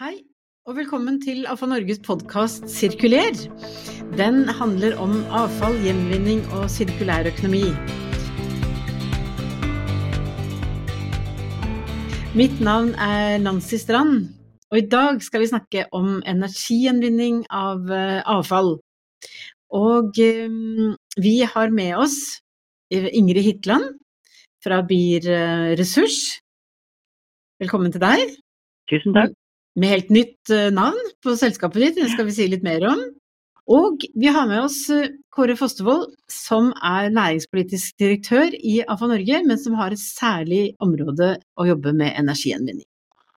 Hei, og velkommen til AFA Norges podkast Sirkuler. Den handler om avfall, gjenvinning og sirkulær økonomi. Mitt navn er Nancy Strand, og i dag skal vi snakke om energigjenvinning av eh, avfall. Og um, vi har med oss Ingrid Hitland fra BIR Ressurs. Velkommen til deg. Tusen takk. Med helt nytt navn på selskapet ditt, det skal vi si litt mer om. Og vi har med oss Kåre Fostervold, som er næringspolitisk direktør i AFA Norge, men som har et særlig område å jobbe med energigjenvinning.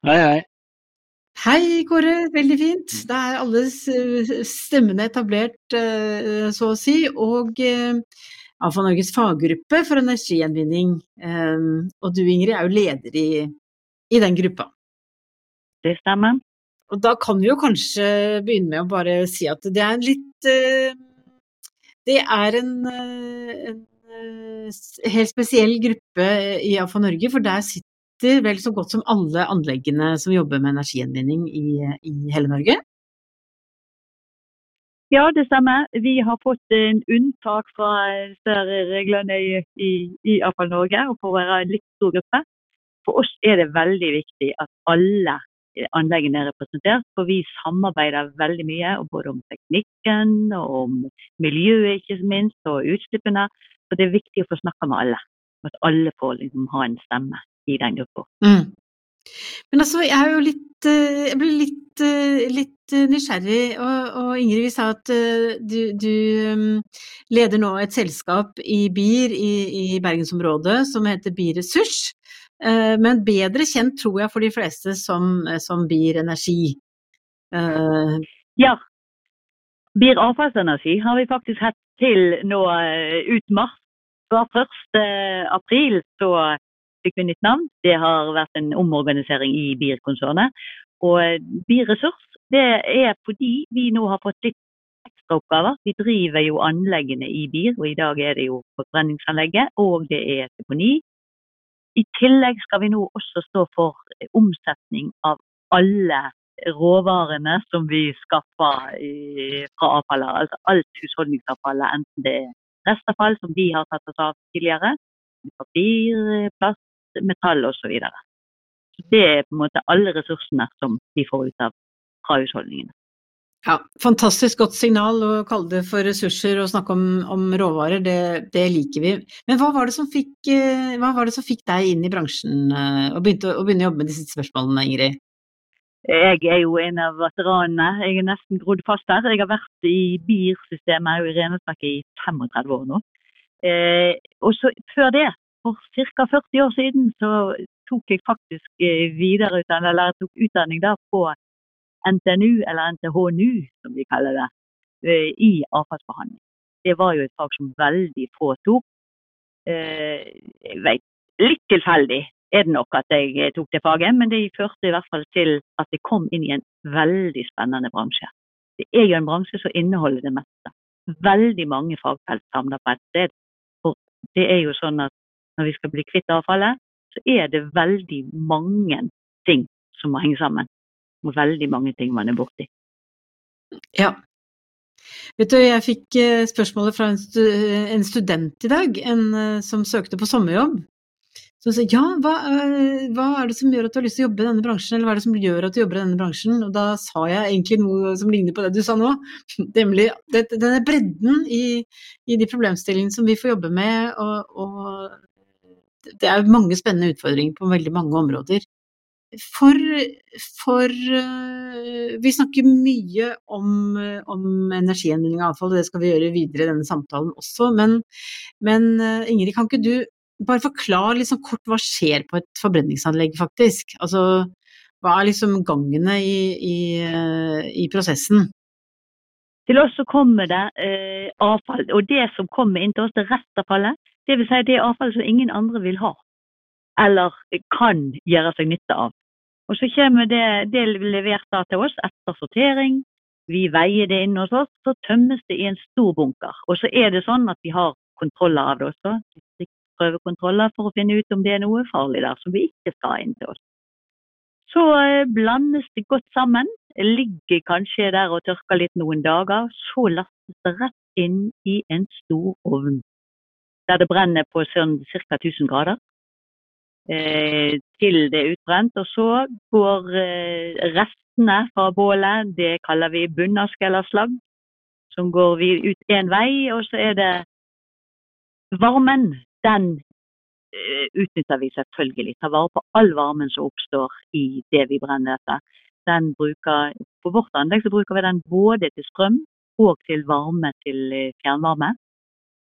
Hei, hei. Hei, Kåre. Veldig fint. Da er alle stemmene etablert, så å si. Og AFA Norges faggruppe for energigjenvinning. Og du, Ingrid, er jo leder i, i den gruppa. Det stemmer. Og da kan vi jo kanskje begynne med å bare si at det er en litt Det er en, en helt spesiell gruppe i AFA Norge, for der sitter vel så godt som alle anleggene som jobber med energigjenvinning i, i hele Norge? Ja, det stemmer. Vi har fått en unntak fra reglene i, i, i AFA Norge, og for å være en litt stor gruppe. For oss er det veldig viktig at alle anleggene er representert, for vi samarbeider veldig mye både om teknikken og om miljøet, ikke minst, og utslippene. Så det er viktig å få snakke med alle, at alle får liksom ha en stemme i den gruppa. Mm. Men altså, jeg er jo litt Jeg blir litt, litt nysgjerrig, og, og, Ingrid, vi sa at du, du, leder nå et selskap i BIR i, i bergensområdet som heter BIR Ressurs. Men bedre kjent tror jeg for de fleste som, som BIR Energi. Ja. BIR Avfallsenergi har vi faktisk hatt til nå ut mars. var 1. april så fikk vi nytt navn. Det har vært en omorganisering i BIR-konsernet. Og BIR Ressurs det er fordi vi nå har fått litt ekstraoppgaver. Vi driver jo anleggene i BIR, og i dag er det jo forbrenningsanlegget og det er deponi. I tillegg skal vi nå også stå for omsetning av alle råvarene som vi skaffer fra avfallet. Altså alt husholdningsavfallet, enten det er restavfall som vi har tatt oss av tidligere, papir, plast, metall osv. Så videre. det er på en måte alle ressursene som vi får ut av fra husholdningene. Ja, Fantastisk godt signal å kalle det for ressurser og snakke om, om råvarer, det, det, liker vi. Men hva var, fikk, hva var, det som fikk, deg inn i bransjen og begynte å begynne å jobbe med disse spørsmålene, Ingrid? Jeg er jo en av veteranene. Jeg er nesten grodd fast her. Jeg har vært i BIR-systemet i Renestaket i 35 år nå. Eh, og så før det for ca. 40 år siden så tok jeg faktisk videreutdanning, eller tok utdanning der på NTNU, eller NTHNU som vi kaller det, i avfallsbehandling. Det var jo et fag som veldig få tok. Jeg vet, litt tilfeldig er det nok at jeg tok det faget, men det førte i hvert fall til at jeg kom inn i en veldig spennende bransje. Det er jo en bransje som inneholder det meste. Veldig mange fagfelt samla på ett sted. For det er jo sånn at når vi skal bli kvitt avfallet, så er det veldig mange ting som må henge sammen. Veldig mange ting man er borti. Ja. Vet du, jeg fikk spørsmålet fra en student i dag, en som søkte på sommerjobb. Som sa ja, hva, hva, er det som gjør at du har lyst til å jobbe i denne bransjen, eller hva er det som gjør at du jobber i denne bransjen? Og da sa jeg egentlig noe som ligner på det du sa nå, nemlig denne bredden i, i de problemstillingene som vi får jobbe med, og, og det er mange spennende utfordringer på veldig mange områder. For, for Vi snakker mye om, om energigjenvinning av avfall, og det skal vi gjøre videre i denne samtalen også. Men, men Ingrid, kan ikke du bare forklare liksom kort hva skjer på et forbrenningsanlegg, faktisk? Altså, hva er liksom gangene i, i, i prosessen? Til oss så kommer det eh, avfall, og det som kommer inn til oss, det er restavfallet. Vil si det avfallet som ingen andre vil ha, eller kan gjøre seg nytte av. Og så kommer det, det levert da til oss etter sortering. Vi veier det inn hos oss, så tømmes det i en stor bunker. Og så er det sånn at vi har kontroller av det også. Prøvekontroller for å finne ut om det er noe farlig der som vi ikke skal ha inn til oss. Så eh, blandes det godt sammen. Ligger kanskje der og tørker litt noen dager. Så lastes det rett inn i en stor ovn. Der det brenner på sånn ca. 1000 grader. Eh, til det er utbrent. Og så går eh, restene fra bålet, det kaller vi bunnaske eller slagg, som går vi ut én vei. Og så er det varmen. Den Eh, utnytter vi selvfølgelig. Tar vare på all varmen som oppstår i det vi brenner etter. Den bruker, på vårt anlegg så bruker vi den både til strøm og til varme til fjernvarme.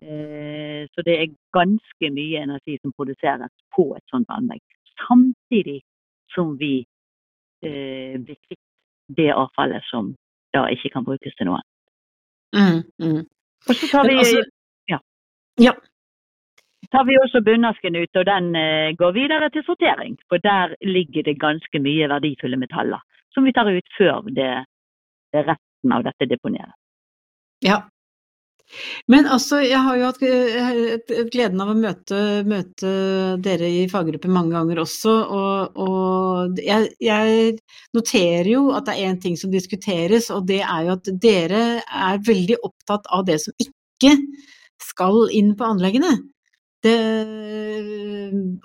Eh, så det er ganske mye energi som produseres på et sånt anlegg. Samtidig som vi blir kvitt det avfallet som da ikke kan brukes til noe. Mm, mm. Og så tar vi altså, ja. ja tar vi også bunnasken ut, og den eh, går videre til sortering. For der ligger det ganske mye verdifulle metaller som vi tar ut før det, det resten av dette deponeres. Ja. Men altså, jeg har jo hatt eh, gleden av å møte, møte dere i faggruppe mange ganger også, og, og jeg, jeg, noterer jo at det er én ting som diskuteres, og det er jo at dere er veldig opptatt av det som ikke skal inn på anleggene. Det,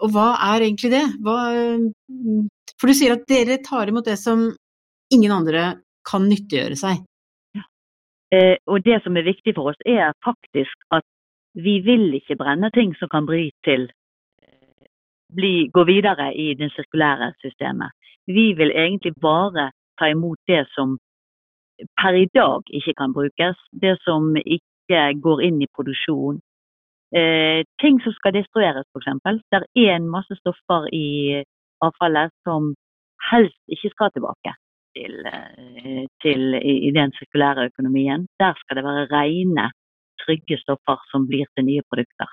og hva er egentlig det? Hva, for du sier at dere tar imot det som ingen andre kan nyttiggjøre seg. Eh, og det som er viktig for oss, er faktisk at vi vil ikke brenne ting som kan bli til eh, bli, gå videre i det sirkulære systemet. Vi vil egentlig bare ta imot det som per i dag ikke kan brukes. Det som ikke går inn i produksjon, Eh, ting som skal destrueres, f.eks. Det er en masse stoffer i avfallet som helst ikke skal tilbake til, eh, til i, i, den sirkulære økonomien. Der skal det være rene, trygge stoffer som blir til nye produkter.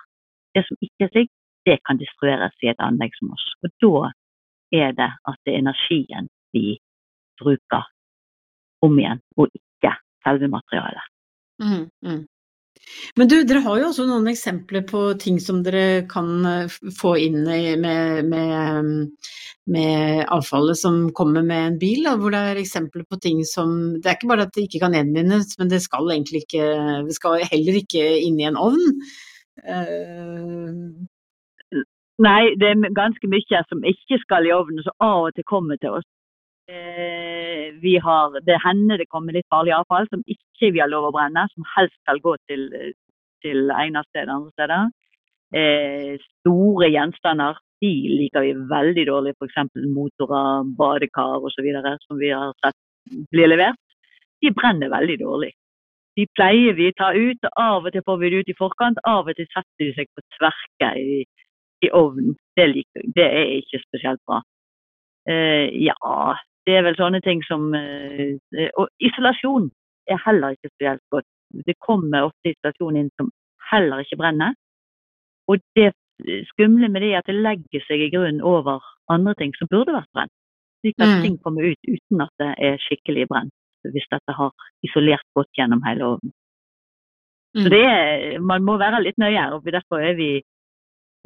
Det som ikke er slik, det kan destrueres i et anlegg som oss. Og da er det at det er energien vi bruker om igjen, og ikke selve materialet. Mm, mm. Men du, dere har jo også noen eksempler på ting som dere kan eh, få inn med, med, med avfallet som kommer med en bil, da, hvor det er eksempler på ting som Det er ikke bare at det ikke kan gjenvinnes, men det skal egentlig ikke Det skal heller ikke inn i en ovn. Uh... Nei, det er ganske mye som ikke skal i ovnen, som av og til kommer til oss. Uh, vi har, det hender det kommer litt farlig avfall som ikke vi har lov å brenne, som helst skal gå til, til egnet eller andre steder. Eh, store gjenstander de liker vi veldig dårlig, f.eks. motorer, badekar osv. som vi har sett blir levert. De brenner veldig dårlig. De pleier vi å ta ut, av og til får vi det ut i forkant. Av og til setter de seg på tverke i, i ovnen. Det, liker, det er ikke spesielt bra. Uh, ja, det er vel sånne ting som uh, Og isolasjon er heller ikke spesielt godt. Det kommer ofte isolasjon inn som heller ikke brenner. Og det skumle med det er at det legger seg i grunnen over andre ting som burde vært brent. Slik at mm. ting kommer ut uten at det er skikkelig brent, hvis dette har isolert godt gjennom hele ovnen. Mm. Så det er, man må være litt nøye, og derfor er vi,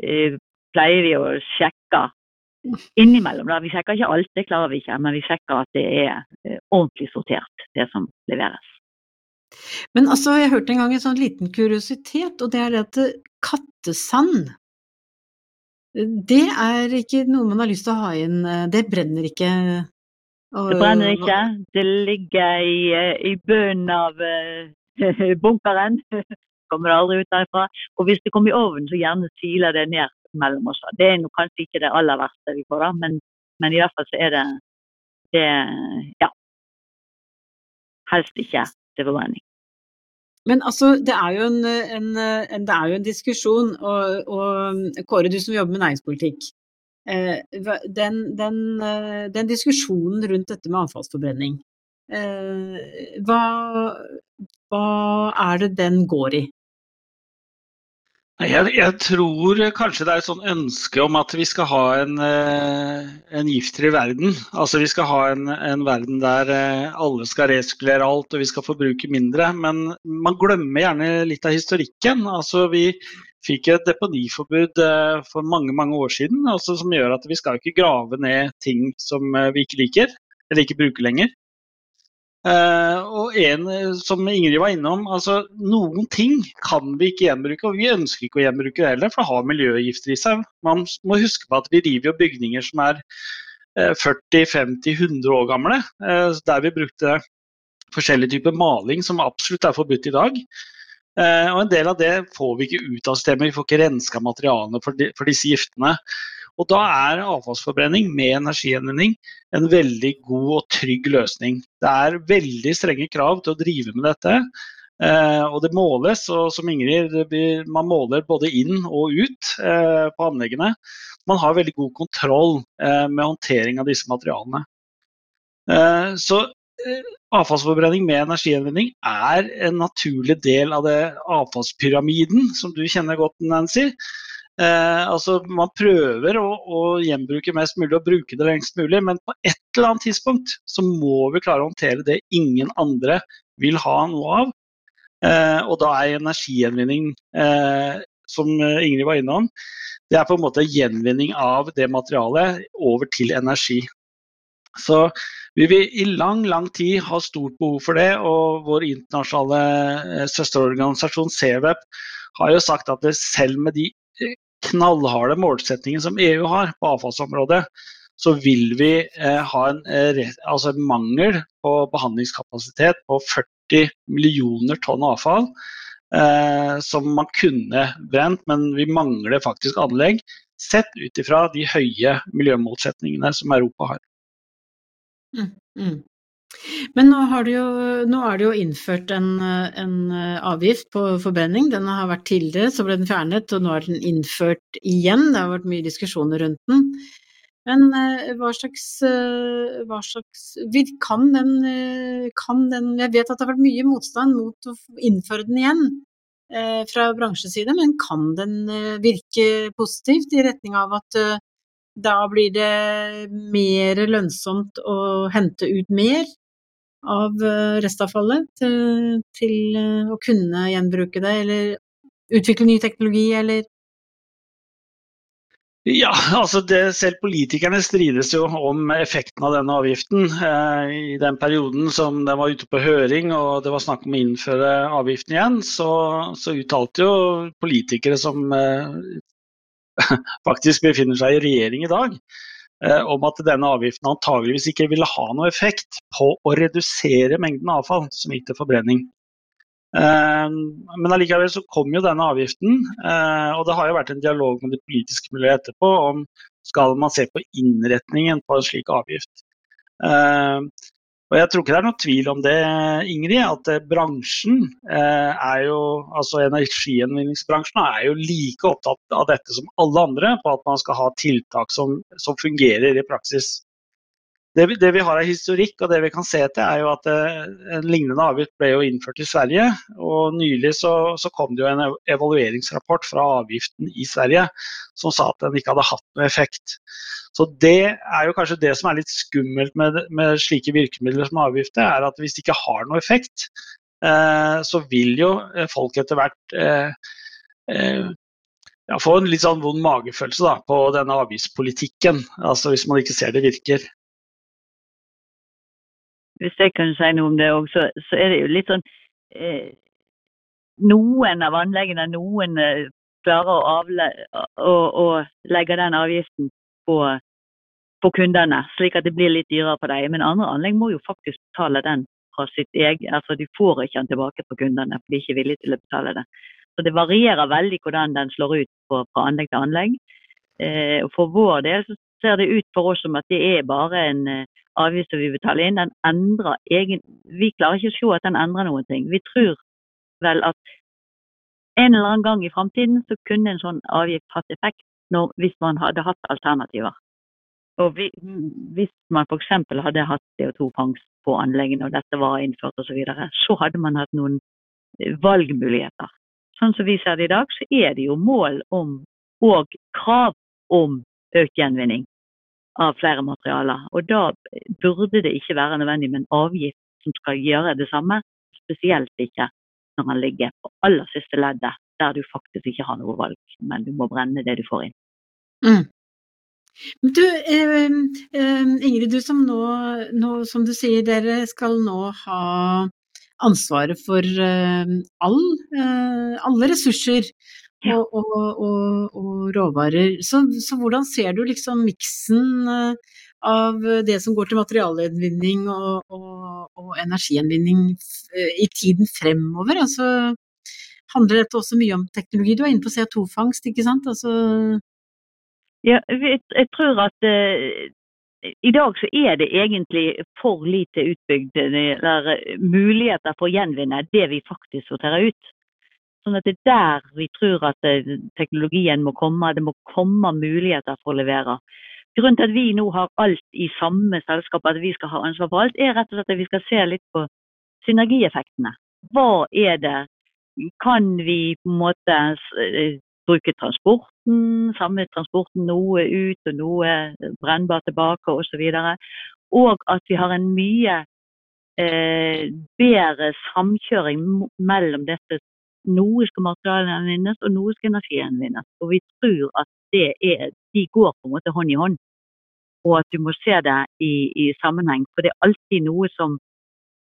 eh, pleier vi å sjekke innimellom. Da. Vi sjekker ikke alt, det klarer vi ikke, men vi sjekker at det er eh, ordentlig sortert, det som leveres. Men altså, jeg hørte en gang en sånn liten kuriositet, og det er det at kattesand det er ikke noe man har lyst til å ha inn, eh, det brenner ikke? Og, det brenner ikke, det ligger i, i bunnen av bunkeren. kommer det aldri ut derfra. Og hvis det kommer i ovnen, så gjerne siler det ned mellom oss. Det er kanskje ikke det aller verste vi får, da, men, men i hvert fall så er det, det Ja. Helst ikke til forbrenning. Men altså, det er jo en, en, en, er jo en diskusjon, og, og, Kåre, du som jobber med næringspolitikk. Eh, den, den, eh, den, diskusjonen rundt dette med avfallsforbrenning, eh, hva, hva er det den går i? Jeg, jeg, tror kanskje det er et sånn ønske om at vi skal ha en, eh, en giftfri verden. Altså Vi skal ha en, en, verden der eh, alle skal resirkulere alt og vi skal forbruke mindre. Men man glemmer gjerne litt av historikken. Altså Vi fikk et deponiforbud for mange mange år siden, altså som gjør at vi skal ikke grave ned ting som vi ikke liker, eller ikke bruker lenger. Uh, og en som Ingrid var innom, altså noen ting kan vi ikke gjenbruke, og vi ønsker ikke å gjenbruke det heller, for det har miljøgifter i seg. Man må huske på at vi river jo bygninger som er uh, 40-50-100 år gamle, uh, der vi brukte forskjellige typer maling som absolutt er forbudt i dag. og en del av det får vi ikke ut av systemet, vi får ikke renska materialene for, for disse giftene. Og da er avfallsforbrenning med energigjenvinning en veldig god og trygg løsning. Det er veldig strenge krav til å drive med dette. Eh, og det måles, og som Ingrid, man måler både inn og ut eh, på anleggene. Man har veldig god kontroll eh, med håndtering av disse materialene. Så avfallsforbrenning med energigjenvinning er en naturlig del av det avfallspyramiden som du kjenner godt, Nancy. Eh, altså Man prøver å, å, gjenbruke mest mulig og bruke det lengst mulig, men på et eller annet tidspunkt så må vi klare å håndtere det ingen andre vil ha noe av. Eh, og da er energigjenvinning, eh, som Ingrid var innom, det er på en måte gjenvinning av det materialet over til energi. Så vi vil i lang lang tid ha stort behov for det, og vår internasjonale eh, søsterorganisasjon CWEP har jo sagt at selv med de knallharde målsettingen som EU har på avfallsområdet, så vil vi eh, ha en, eh, altså en, mangel på behandlingskapasitet på 40 millioner tonn avfall. Eh, som man kunne brent, men vi mangler faktisk anlegg. Sett ut ifra de høye miljømålsetningene som Europa har. Mm, mm. Men nå, jo, nå, er det jo innført en, en, avgift på forbrenning. Den har vært tidligere, så ble den fjernet, og nå er den innført igjen. Det har vært mye diskusjoner rundt den. Men eh, hva slags, eh, hva slags kan, den, eh, kan den Jeg vet at det har vært mye motstand mot å innføre den igjen fra bransjeside, men kan den virke positivt i retning av at da blir det mer lønnsomt å hente ut mer av eh, restavfallet til, til eh, å kunne gjenbruke det, eller utvikle ny teknologi, eller ja, altså det, Selv politikerne strides jo om effekten av denne avgiften. Eh, I den perioden som den var ute på høring og det var snakk om å innføre avgiften igjen, så, så uttalte jo politikere som faktisk befinner seg i regjering i dag, om at denne avgiften antageligvis ikke ville ha noe effekt på å redusere mengden avfall som gikk til forbrenning. Eh, men allikevel så kom jo denne avgiften, eh, og det har jo vært en dialog med det politiske miljøet etterpå om skal man se på innretningen på en slik avgift. Og jeg tror ikke det er noen tvil om det, Ingrid, at eh, bransjen eh, er jo, altså energigjenvinningsbransjen er jo like opptatt av dette som alle andre, på at man skal ha tiltak som, som fungerer i praksis. Det vi, det vi, har av historikk og det vi kan se til, er jo at eh, en lignende avgift ble jo innført i Sverige. Og nylig så, så, kom det jo en evalueringsrapport fra avgiften i Sverige som sa at den ikke hadde hatt noe effekt. Så det er jo kanskje det som er litt skummelt med, med slike virkemidler som avgifter, er at hvis det ikke har noe effekt, eh, så vil jo folk etter hvert eh, eh, ja, få en litt sånn vond magefølelse da, på denne avgiftspolitikken. Altså hvis man ikke ser det virker hvis jeg kunne si noe om det òg, så, så, er det jo litt sånn eh, Noen av anleggene, noen eh, klarer å, å, å, legge den avgiften på, på, kundene, slik at det blir litt dyrere på dem. Men andre anlegg må jo faktisk betale den fra sitt eget Altså de får ikke den tilbake på kundene, for de er ikke villige til å betale det. Så det varierer veldig hvordan den slår ut på, fra anlegg til anlegg. Eh, og for vår del så ser det ut for oss som at det er bare en avgift som vi betaler inn, den endrer egen Vi klarer ikke å se at den endrer noen ting. Vi tror vel at en eller annen gang i framtiden så kunne en sånn avgift hatt effekt når, hvis man hadde hatt alternativer. Og vi, Hvis man f.eks. hadde hatt CO2-fangst på anleggene, og dette var innført osv., så, videre, så hadde man hatt noen eh, valgmuligheter. Sånn som vi ser det i dag, så er det jo mål om og krav om økt gjenvinning av flere materialer. Og da burde det ikke være nødvendig med en avgift som skal gjøre det samme, spesielt ikke når man ligger på aller siste leddet der du faktisk ikke har noe valg, men du må brenne det du får inn. Mm. Du, eh, eh, Ingrid, du som nå, nå, som du sier, dere skal nå ha ansvaret for eh, all, alle ressurser. Og, og, og, og råvarer. Så, så hvordan ser du liksom miksen eh, av det som går til materialgjenvinning og, energigjenvinning i tiden fremover? Altså, handler dette også mye om teknologi? Du er inne på CO2-fangst, ikke sant? Altså, Ja, jeg, jeg tror at uh, i dag så er det egentlig for lite utbygd eh, muligheter for å gjenvinne det vi faktisk sorterer ut. Sånn at det er der vi tror at eh, teknologien må komme. Det må komme muligheter for å levere. Grunnen til at vi nå har alt i samme selskap, at vi skal ha ansvar for alt, er rett og slett at vi skal se litt på synergieffektene. Hva er det? Kan vi på en måte eh, bruke transporten, samme transporten, noe ut og noe brennbart tilbake osv. Og at vi har en mye eh, bedre samkjøring mellom dette. Noe skal materialgjenvinnes, og noe skal energigjenvinnes. Og vi tror at er, de går på en måte hånd i hånd. Og at du må se det i, i sammenheng. For det er alltid noe som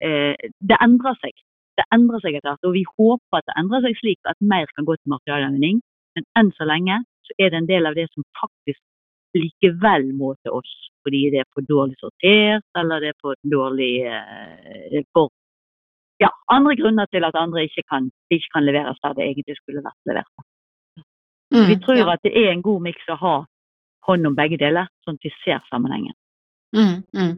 eh, Det endrer seg. Det endrer seg etter hvert, og vi håper at det endrer seg slik at mer kan gå til materialgjenvinning. Men enn så lenge så er det en del av det som faktisk likevel må til oss. Fordi det er for dårlig sortert, eller det er for dårlig eh, ja, andre grunner til at andre ikke kan, ikke kan leveres der det egentlig skulle vært levert. mm, Vi tror ja. at det er en god miks å ha hånd om begge deler, sånn at vi ser sammenhengen. Mm, mm.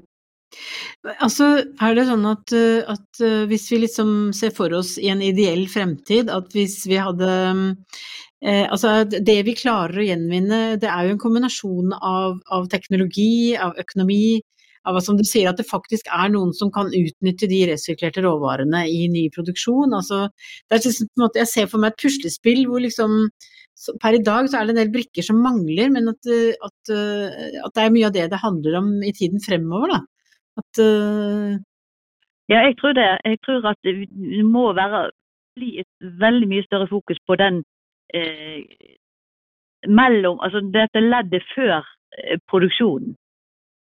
Altså, er det sånn at, eh, at eh, hvis vi liksom ser for oss i en ideell fremtid, at hvis vi hadde eh, Altså, det vi klarer å gjenvinne, det er jo en kombinasjon av, av teknologi, av økonomi, av som du sier, at det faktisk er noen som kan utnytte de resirkulerte råvarene i ny produksjon. Altså, det er liksom, på en måte, jeg ser for meg et puslespill hvor liksom per i dag så er det en del brikker som mangler, men at, eh, at, eh, at det er mye av det det handler om i tiden fremover. Da. At, uh... Ja, jeg tror det. Jeg tror at det må være bli et veldig mye større fokus på den eh, mellom Altså dette leddet før produksjonen.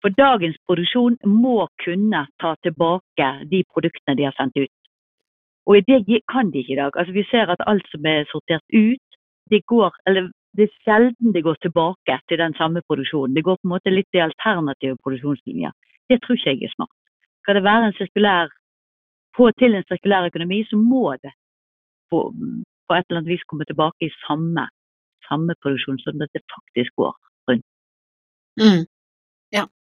For dagens produksjon må kunne ta tilbake de produktene de har sendt ut. Og det kan de ikke i dag. Altså Vi ser at alt som er sortert ut, det går Eller det er sjelden det går tilbake til den samme produksjonen. Det går på en måte litt i alternative produksjonslinjer. Det tror ikke jeg er smart. Skal det være en sirkulær få til en sirkulær økonomi, så må det på, på et eller annet vis komme tilbake i samme, samme produksjon, sånn at det faktisk går. mm, ja,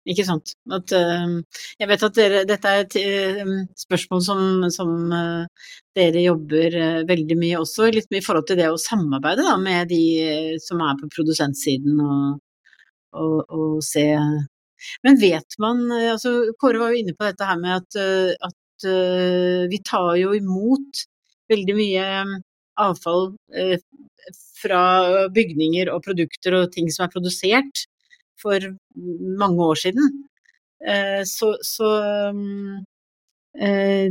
ikke sant. At, eh, jeg vet at dere, dette er et eh, spørsmål som, som eh, dere jobber eh, veldig mye også, litt i forhold til det å samarbeide da, med de eh, som er på produsentsiden og, og, og se Men vet man altså Kåre var jo inne på dette her med at, at vi tar jo imot veldig mye eh, avfall fra bygninger og produkter og ting som er produsert for mange år siden. Eh, Så, så um, eh,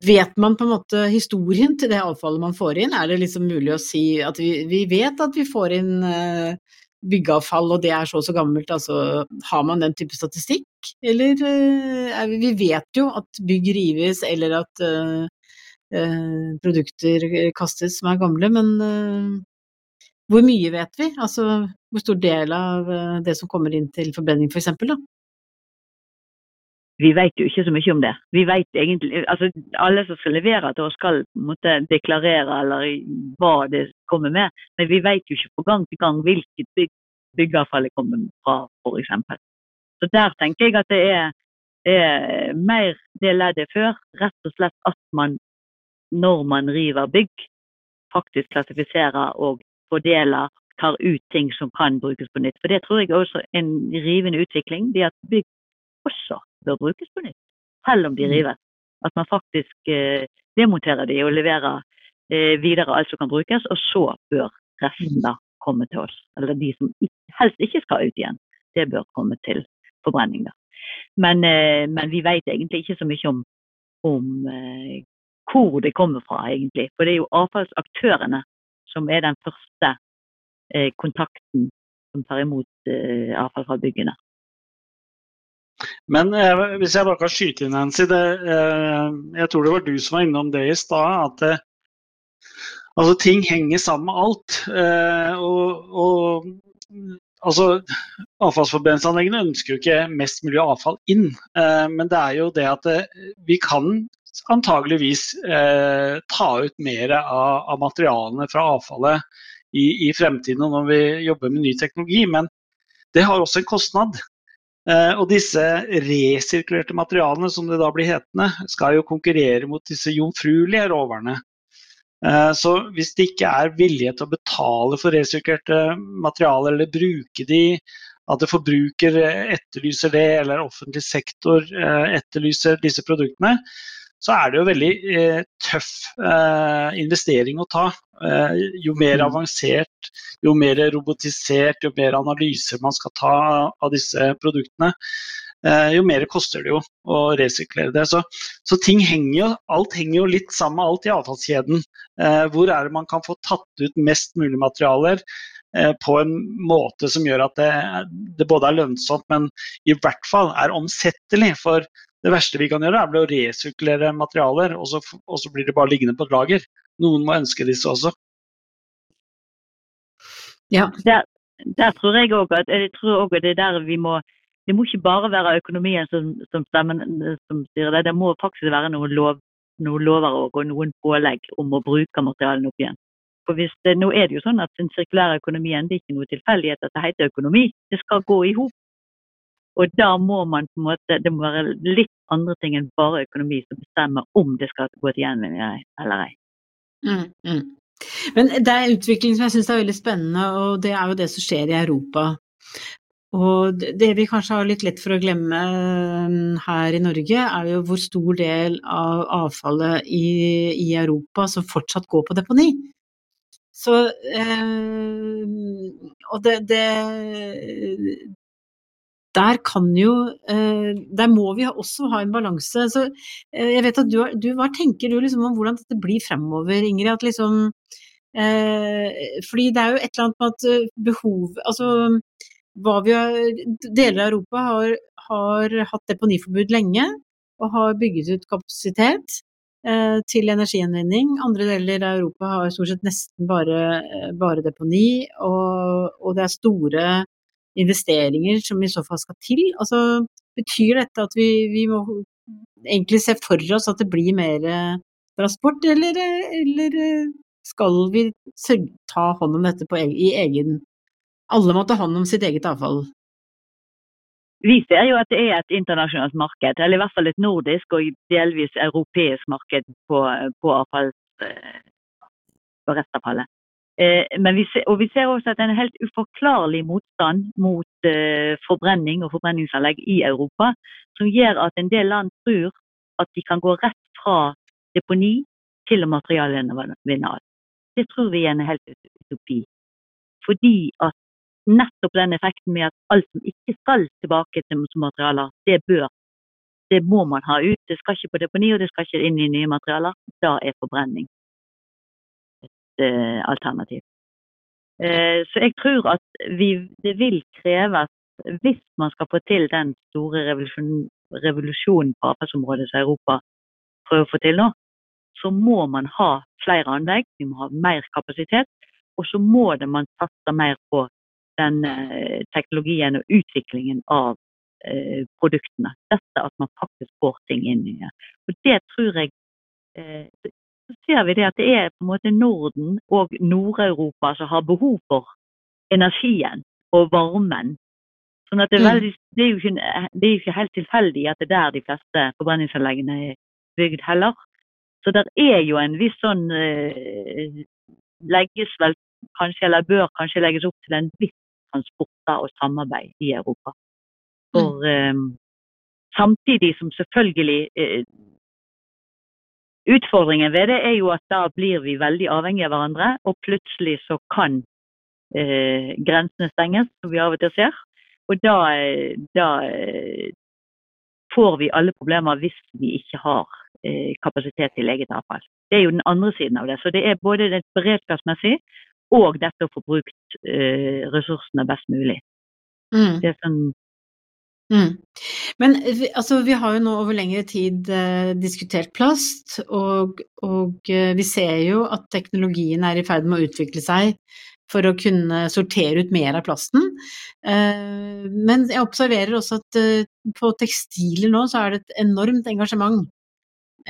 Vet man på en måte historien til det avfallet man får inn? Er det liksom mulig å si at vi, vi vet at vi får inn eh, byggeavfall og det er så og så gammelt, altså har man den type statistikk? Eller vi, vi vet jo at bygg rives eller at eh, produkter kastes som er gamle, men eh, hvor mye vet vi? Altså hvor stor del av eh, det som kommer inn til forbrenning for eksempel, da? Vi vet jo ikke så mye om det. Vi vet egentlig, altså Alle som skal levere til oss, skal måtte, deklarere eller hva det kommer med, men vi vet jo ikke på gang til gang hvilket bygg, byggeavfall det kommer fra, f.eks. Så der tenker jeg at det er, er mer det leddet før. Rett og slett at man, når man river bygg, faktisk klassifiserer og fordeler, tar ut ting som kan brukes på nytt. For det tror jeg også er en rivende utvikling. Det at bygg også bør brukes på nytt, selv om de Mm. rives. At man faktisk eh, demonterer de og leverer eh, videre alt som kan brukes, og så bør resten da komme til oss. Eller de som helst ikke skal ut igjen. Det bør komme til forbrenning. da. Men, eh, men vi vet egentlig ikke så mye om, om eh, hvor det kommer fra, egentlig. For det er jo avfallsaktørene som er den første eh, kontakten som tar imot eh, avfall fra byggene. Men eh, hvis jeg bare kan skyte inn, Nancy. Det, eh, jeg tror det var du som var innom det i stad. At eh, altså, ting henger sammen med alt. Eh, og, og altså, Avfallsforbrenningsanleggene ønsker jo ikke mest mulig avfall inn. Men det er jo det at vi kan antageligvis ta ut mer av, av materialene fra avfallet i, i fremtiden når vi jobber med ny teknologi. Men det har også en kostnad. Eh, og disse resirkulerte materialene, som det da blir hetende, skal jo konkurrere mot disse jomfruelige råvarene. Eh, så hvis det ikke er vilje til å betale for resirkulerte materialer, eller bruke de, at forbruker etterlyser det, eller offentlig sektor eh, etterlyser disse produktene, så er det jo veldig eh, tøff eh, investering å ta. Eh, jo mer mm. avansert, jo mer robotisert, jo mer analyser man skal ta av disse produktene, eh, jo mer koster det jo å resirkulere det. Så, så, ting henger jo, alt henger jo litt sammen med alt i avfallskjeden. Eh, hvor er det man kan få tatt ut mest mulig materialer? Eh, på en måte som gjør at det, det, både er lønnsomt, men i hvert fall er omsettelig. For det verste vi kan gjøre, er å resirkulere materialer, og så, og så blir det bare liggende på et lager. Noen må ønske disse også. Ja. Der, der tror jeg òg at, jeg tror også det der vi må Det må ikke bare være økonomien som, som, stemmen, som styrer det. Det må faktisk være noen, lov, noen lover og noen pålegg om å bruke materialene opp igjen. For hvis det, Nå er det jo sånn at den sirkulære økonomien det er ikke noe tilfeldighet at det heter økonomi. Det skal gå i hop. Og da må man på en måte, det må være litt andre ting enn bare økonomi som bestemmer om det skal gå til gjenvinning eller ei. Mm, mm. Men det er en utvikling som jeg syns er veldig spennende, og det er jo det som skjer i Europa. Og det vi kanskje har litt lett for å glemme mm, her i Norge, er jo hvor stor del av avfallet i, i Europa som fortsatt går på deponi. Så eh, Og det, det, der kan jo eh, Der må vi også ha en balanse. Så eh, jeg vet at du, du Hva tenker du liksom om hvordan dette blir fremover, Ingrid? At liksom eh, Fordi det er jo et eller annet med at behov Altså hva vi har Deler av Europa har, har hatt deponiforbud lenge og har bygget ut kapasitet til energigjenvinning. Andre deler av Europa har stort sett nesten bare, bare deponi, og, og, det er store investeringer som i så fall skal til? Altså, betyr dette at vi, vi må egentlig se for oss at det blir mer eh, transport, eller, eller eh, skal vi ta hånd om dette på, i egen Alle må ta hånd om sitt eget avfall? Vi ser jo at det er et internasjonalt marked, eller i hvert fall et nordisk og delvis europeisk marked på, på avfall, eh, på restavfallet. Eh, vi ser, og vi ser også at det er en helt uforklarlig motstand mot eh, forbrenning og forbrenningsanlegg i Europa, som gjør at en del land tror at de kan gå rett fra deponi til å materialgjenvinne alt. Det tror vi er en helt utopi. Fordi at nettopp den effekten med at alt som ikke skal tilbake til materialer, det bør det må man ha ut. Det skal ikke på deponi, og det skal ikke inn i nye materialer. Da er forbrenning alternativ. Eh, så jeg tror at vi, det vil kreves, hvis man skal få til den store revolusjonen, revolusjon på avfallsområdet som Europa prøver å få til nå, så må man ha flere anlegg, vi må ha mer kapasitet. Og så må det man satse mer på den eh, teknologien og utviklingen av eh, produktene. Dette at man faktisk får ting inn i det. Og det tror jeg eh, så ser vi det at det er på en måte Norden og Nord-Europa som har behov for energien og varmen. Sånn at det, er mm. veldig, det, er ikke, det, er ikke, helt tilfeldig at det er der de fleste forbrenningsanleggene er bygd heller. Så det er jo en viss sånn eh, Legges vel kanskje, eller bør kanskje legges opp til en viss transport og samarbeid i Europa. For mm. eh, samtidig som selvfølgelig eh, Utfordringen ved det er jo at da blir vi veldig avhengige av hverandre, og plutselig så kan eh, grensene stenges, som vi av og til ser. Og da, da eh, får vi alle problemer hvis vi ikke har eh, kapasitet til eget avfall. Det er jo den andre siden av det. Så det er både det beredskapsmessig og dette å få brukt eh, ressursene best mulig. Mm. Det er sånn Mm. Men altså, vi har jo nå over lengre tid eh, diskutert plast, og, og eh, vi ser jo at teknologien er i ferd med å utvikle seg for å kunne sortere ut mer av plasten. Eh, men jeg observerer også at eh, på tekstiler nå så er det et enormt engasjement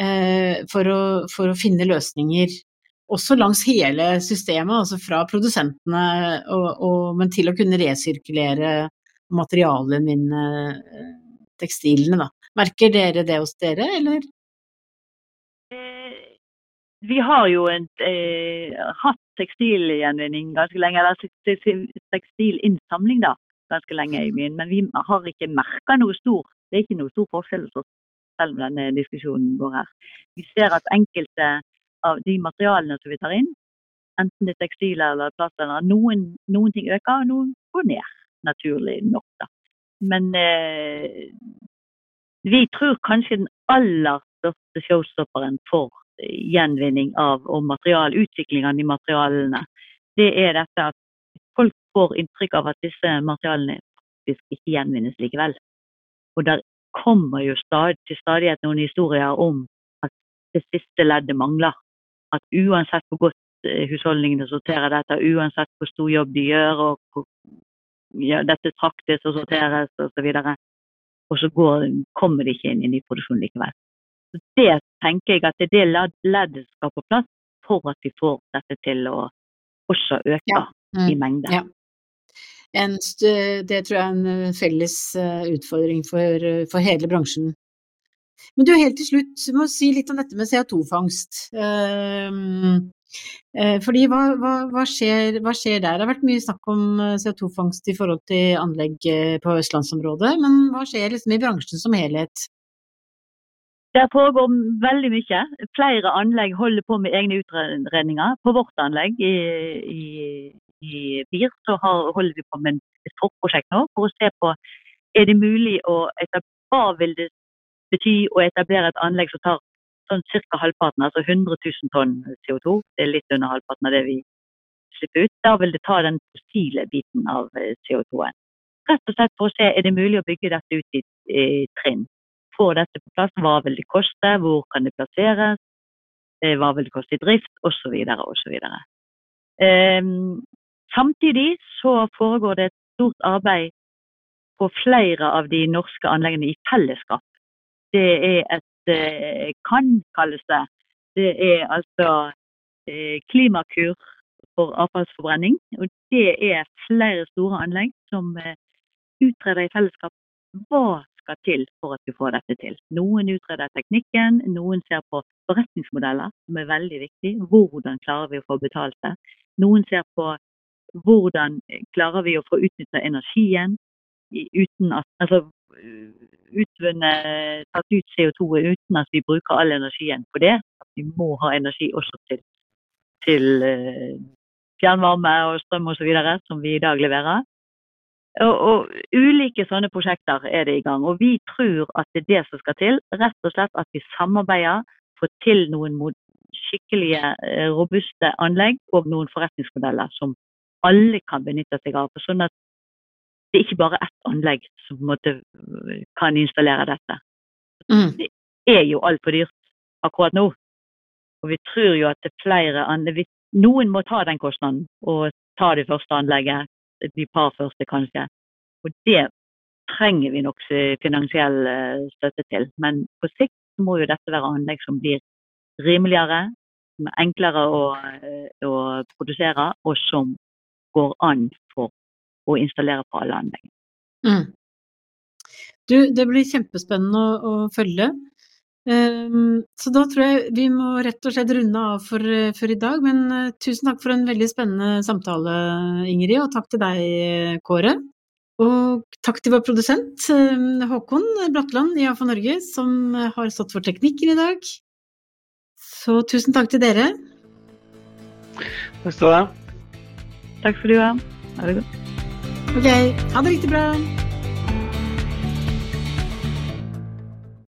eh, for, å, for å finne løsninger. Også langs hele systemet, altså fra produsentene, og, og, men til å kunne resirkulere materialgjenvinne min, tekstilene, da. Merker dere det hos dere, eller? Eh, Vi har jo en, eh, hatt tekstilgjenvinning ganske lenge, eller tekstilinnsamling da, ganske lenge i byen, men vi har ikke merka noe stor Det er ikke noe stor forskjell hos oss, selv om denne diskusjonen går her. Vi ser at enkelte av de materialene som vi tar inn, enten det er tekstiler eller plast, noen, noen ting øker, og noen går ned, naturlig nok. da. Men eh, vi tror kanskje den aller største showstopperen for gjenvinning av og material, utvikling av de materialene, det er dette at folk får inntrykk av at disse materialene faktisk ikke gjenvinnes likevel. Og der kommer jo stad, til stadighet noen historier om at det siste leddet mangler. At uansett hvor godt eh, husholdningene sorterer dette, uansett hvor stor jobb de gjør, og hvor ja, dette traktes og sorteres osv., og, og så går, kommer de ikke inn i ny produksjon likevel. Så Det tenker jeg at det er det ledd- leddet skal på plass for at vi får dette til å også øke Ja. i Mm. mengde. Ja. En, det tror jeg er en eh, felles eh, utfordring for, eh, for hele bransjen. Men du, helt til slutt, du må si litt om dette med CO2-fangst. Fordi hva, hva, hva, skjer, hva skjer der? Det har vært mye snakk om eh, CO2-fangst i forhold til anlegg eh, på østlandsområdet, men hva skjer liksom i bransjen som helhet? Det foregår veldig mye. Flere anlegg holder på med egne utredninger. På vårt anlegg i, i, i BIR så har, holder vi på med et forprosjekt nå for å se på er det mulig å etablere Hva vil det bety å etablere et anlegg som tar sånn ca. halvparten, altså 100 000 tonn CO2. Det er litt under halvparten av det vi slipper ut. Da vil det ta den fossile biten av eh, CO2-en. Rett og slett for å se er det mulig å bygge dette ut i, i trinn. Få dette på plass, hva vil det koste, hvor kan det plasseres, eh, hva vil det koste i drift, osv. osv. Um, samtidig så foregår det et stort arbeid på flere av de norske anleggene i fellesskap. Det er et kan kalles det. Det er altså eh, Klimakur for avfallsforbrenning. Og det er flere store anlegg som eh, utreder i fellesskap hva skal til for at vi får dette til. Noen utreder teknikken, noen ser på forretningsmodeller, som er veldig viktig. Hvordan klarer vi å få betalt det? Noen ser på hvordan klarer vi å få utnytta energien uten at Altså utvunnet, tatt ut CO2 uten at vi bruker all energien på det. Vi må ha energi også til, til eh, fjernvarme og strøm osv. som vi i dag leverer. Og, og ulike sånne prosjekter er det i gang. Og vi tror at det er det som skal til. Rett og slett at vi samarbeider, får til noen skikkelige, eh, robuste anlegg og noen forretningsmodeller som alle kan benytte seg av. Sånn at det er ikke bare ett anlegg som måte, øh, kan installere dette. Mm. Det er jo altfor dyrt akkurat nå. Og vi tror jo at det er flere anlegg Noen må ta den kostnaden og ta det første anlegget, de par første kanskje. Og det trenger vi nok eh, finansiell eh, støtte til. Men på sikt må jo dette være anlegg som blir rimeligere, som er enklere å, å produsere, og som går an for å installere på alle anlegg. Mm. Du, det blir kjempespennende å, å følge. Um, så da tror jeg vi må rett og slett runde av for, for i dag. Men uh, tusen takk for en veldig spennende samtale, Ingrid, og takk til deg, Kåre. Og takk til vår produsent eh, Håkon Bratland i AFA Norge, som har stått for teknikken i dag. Så tusen takk til dere. Takk skal du ha. Takk for du ha. Ha det godt. Ok, ha det riktig bra.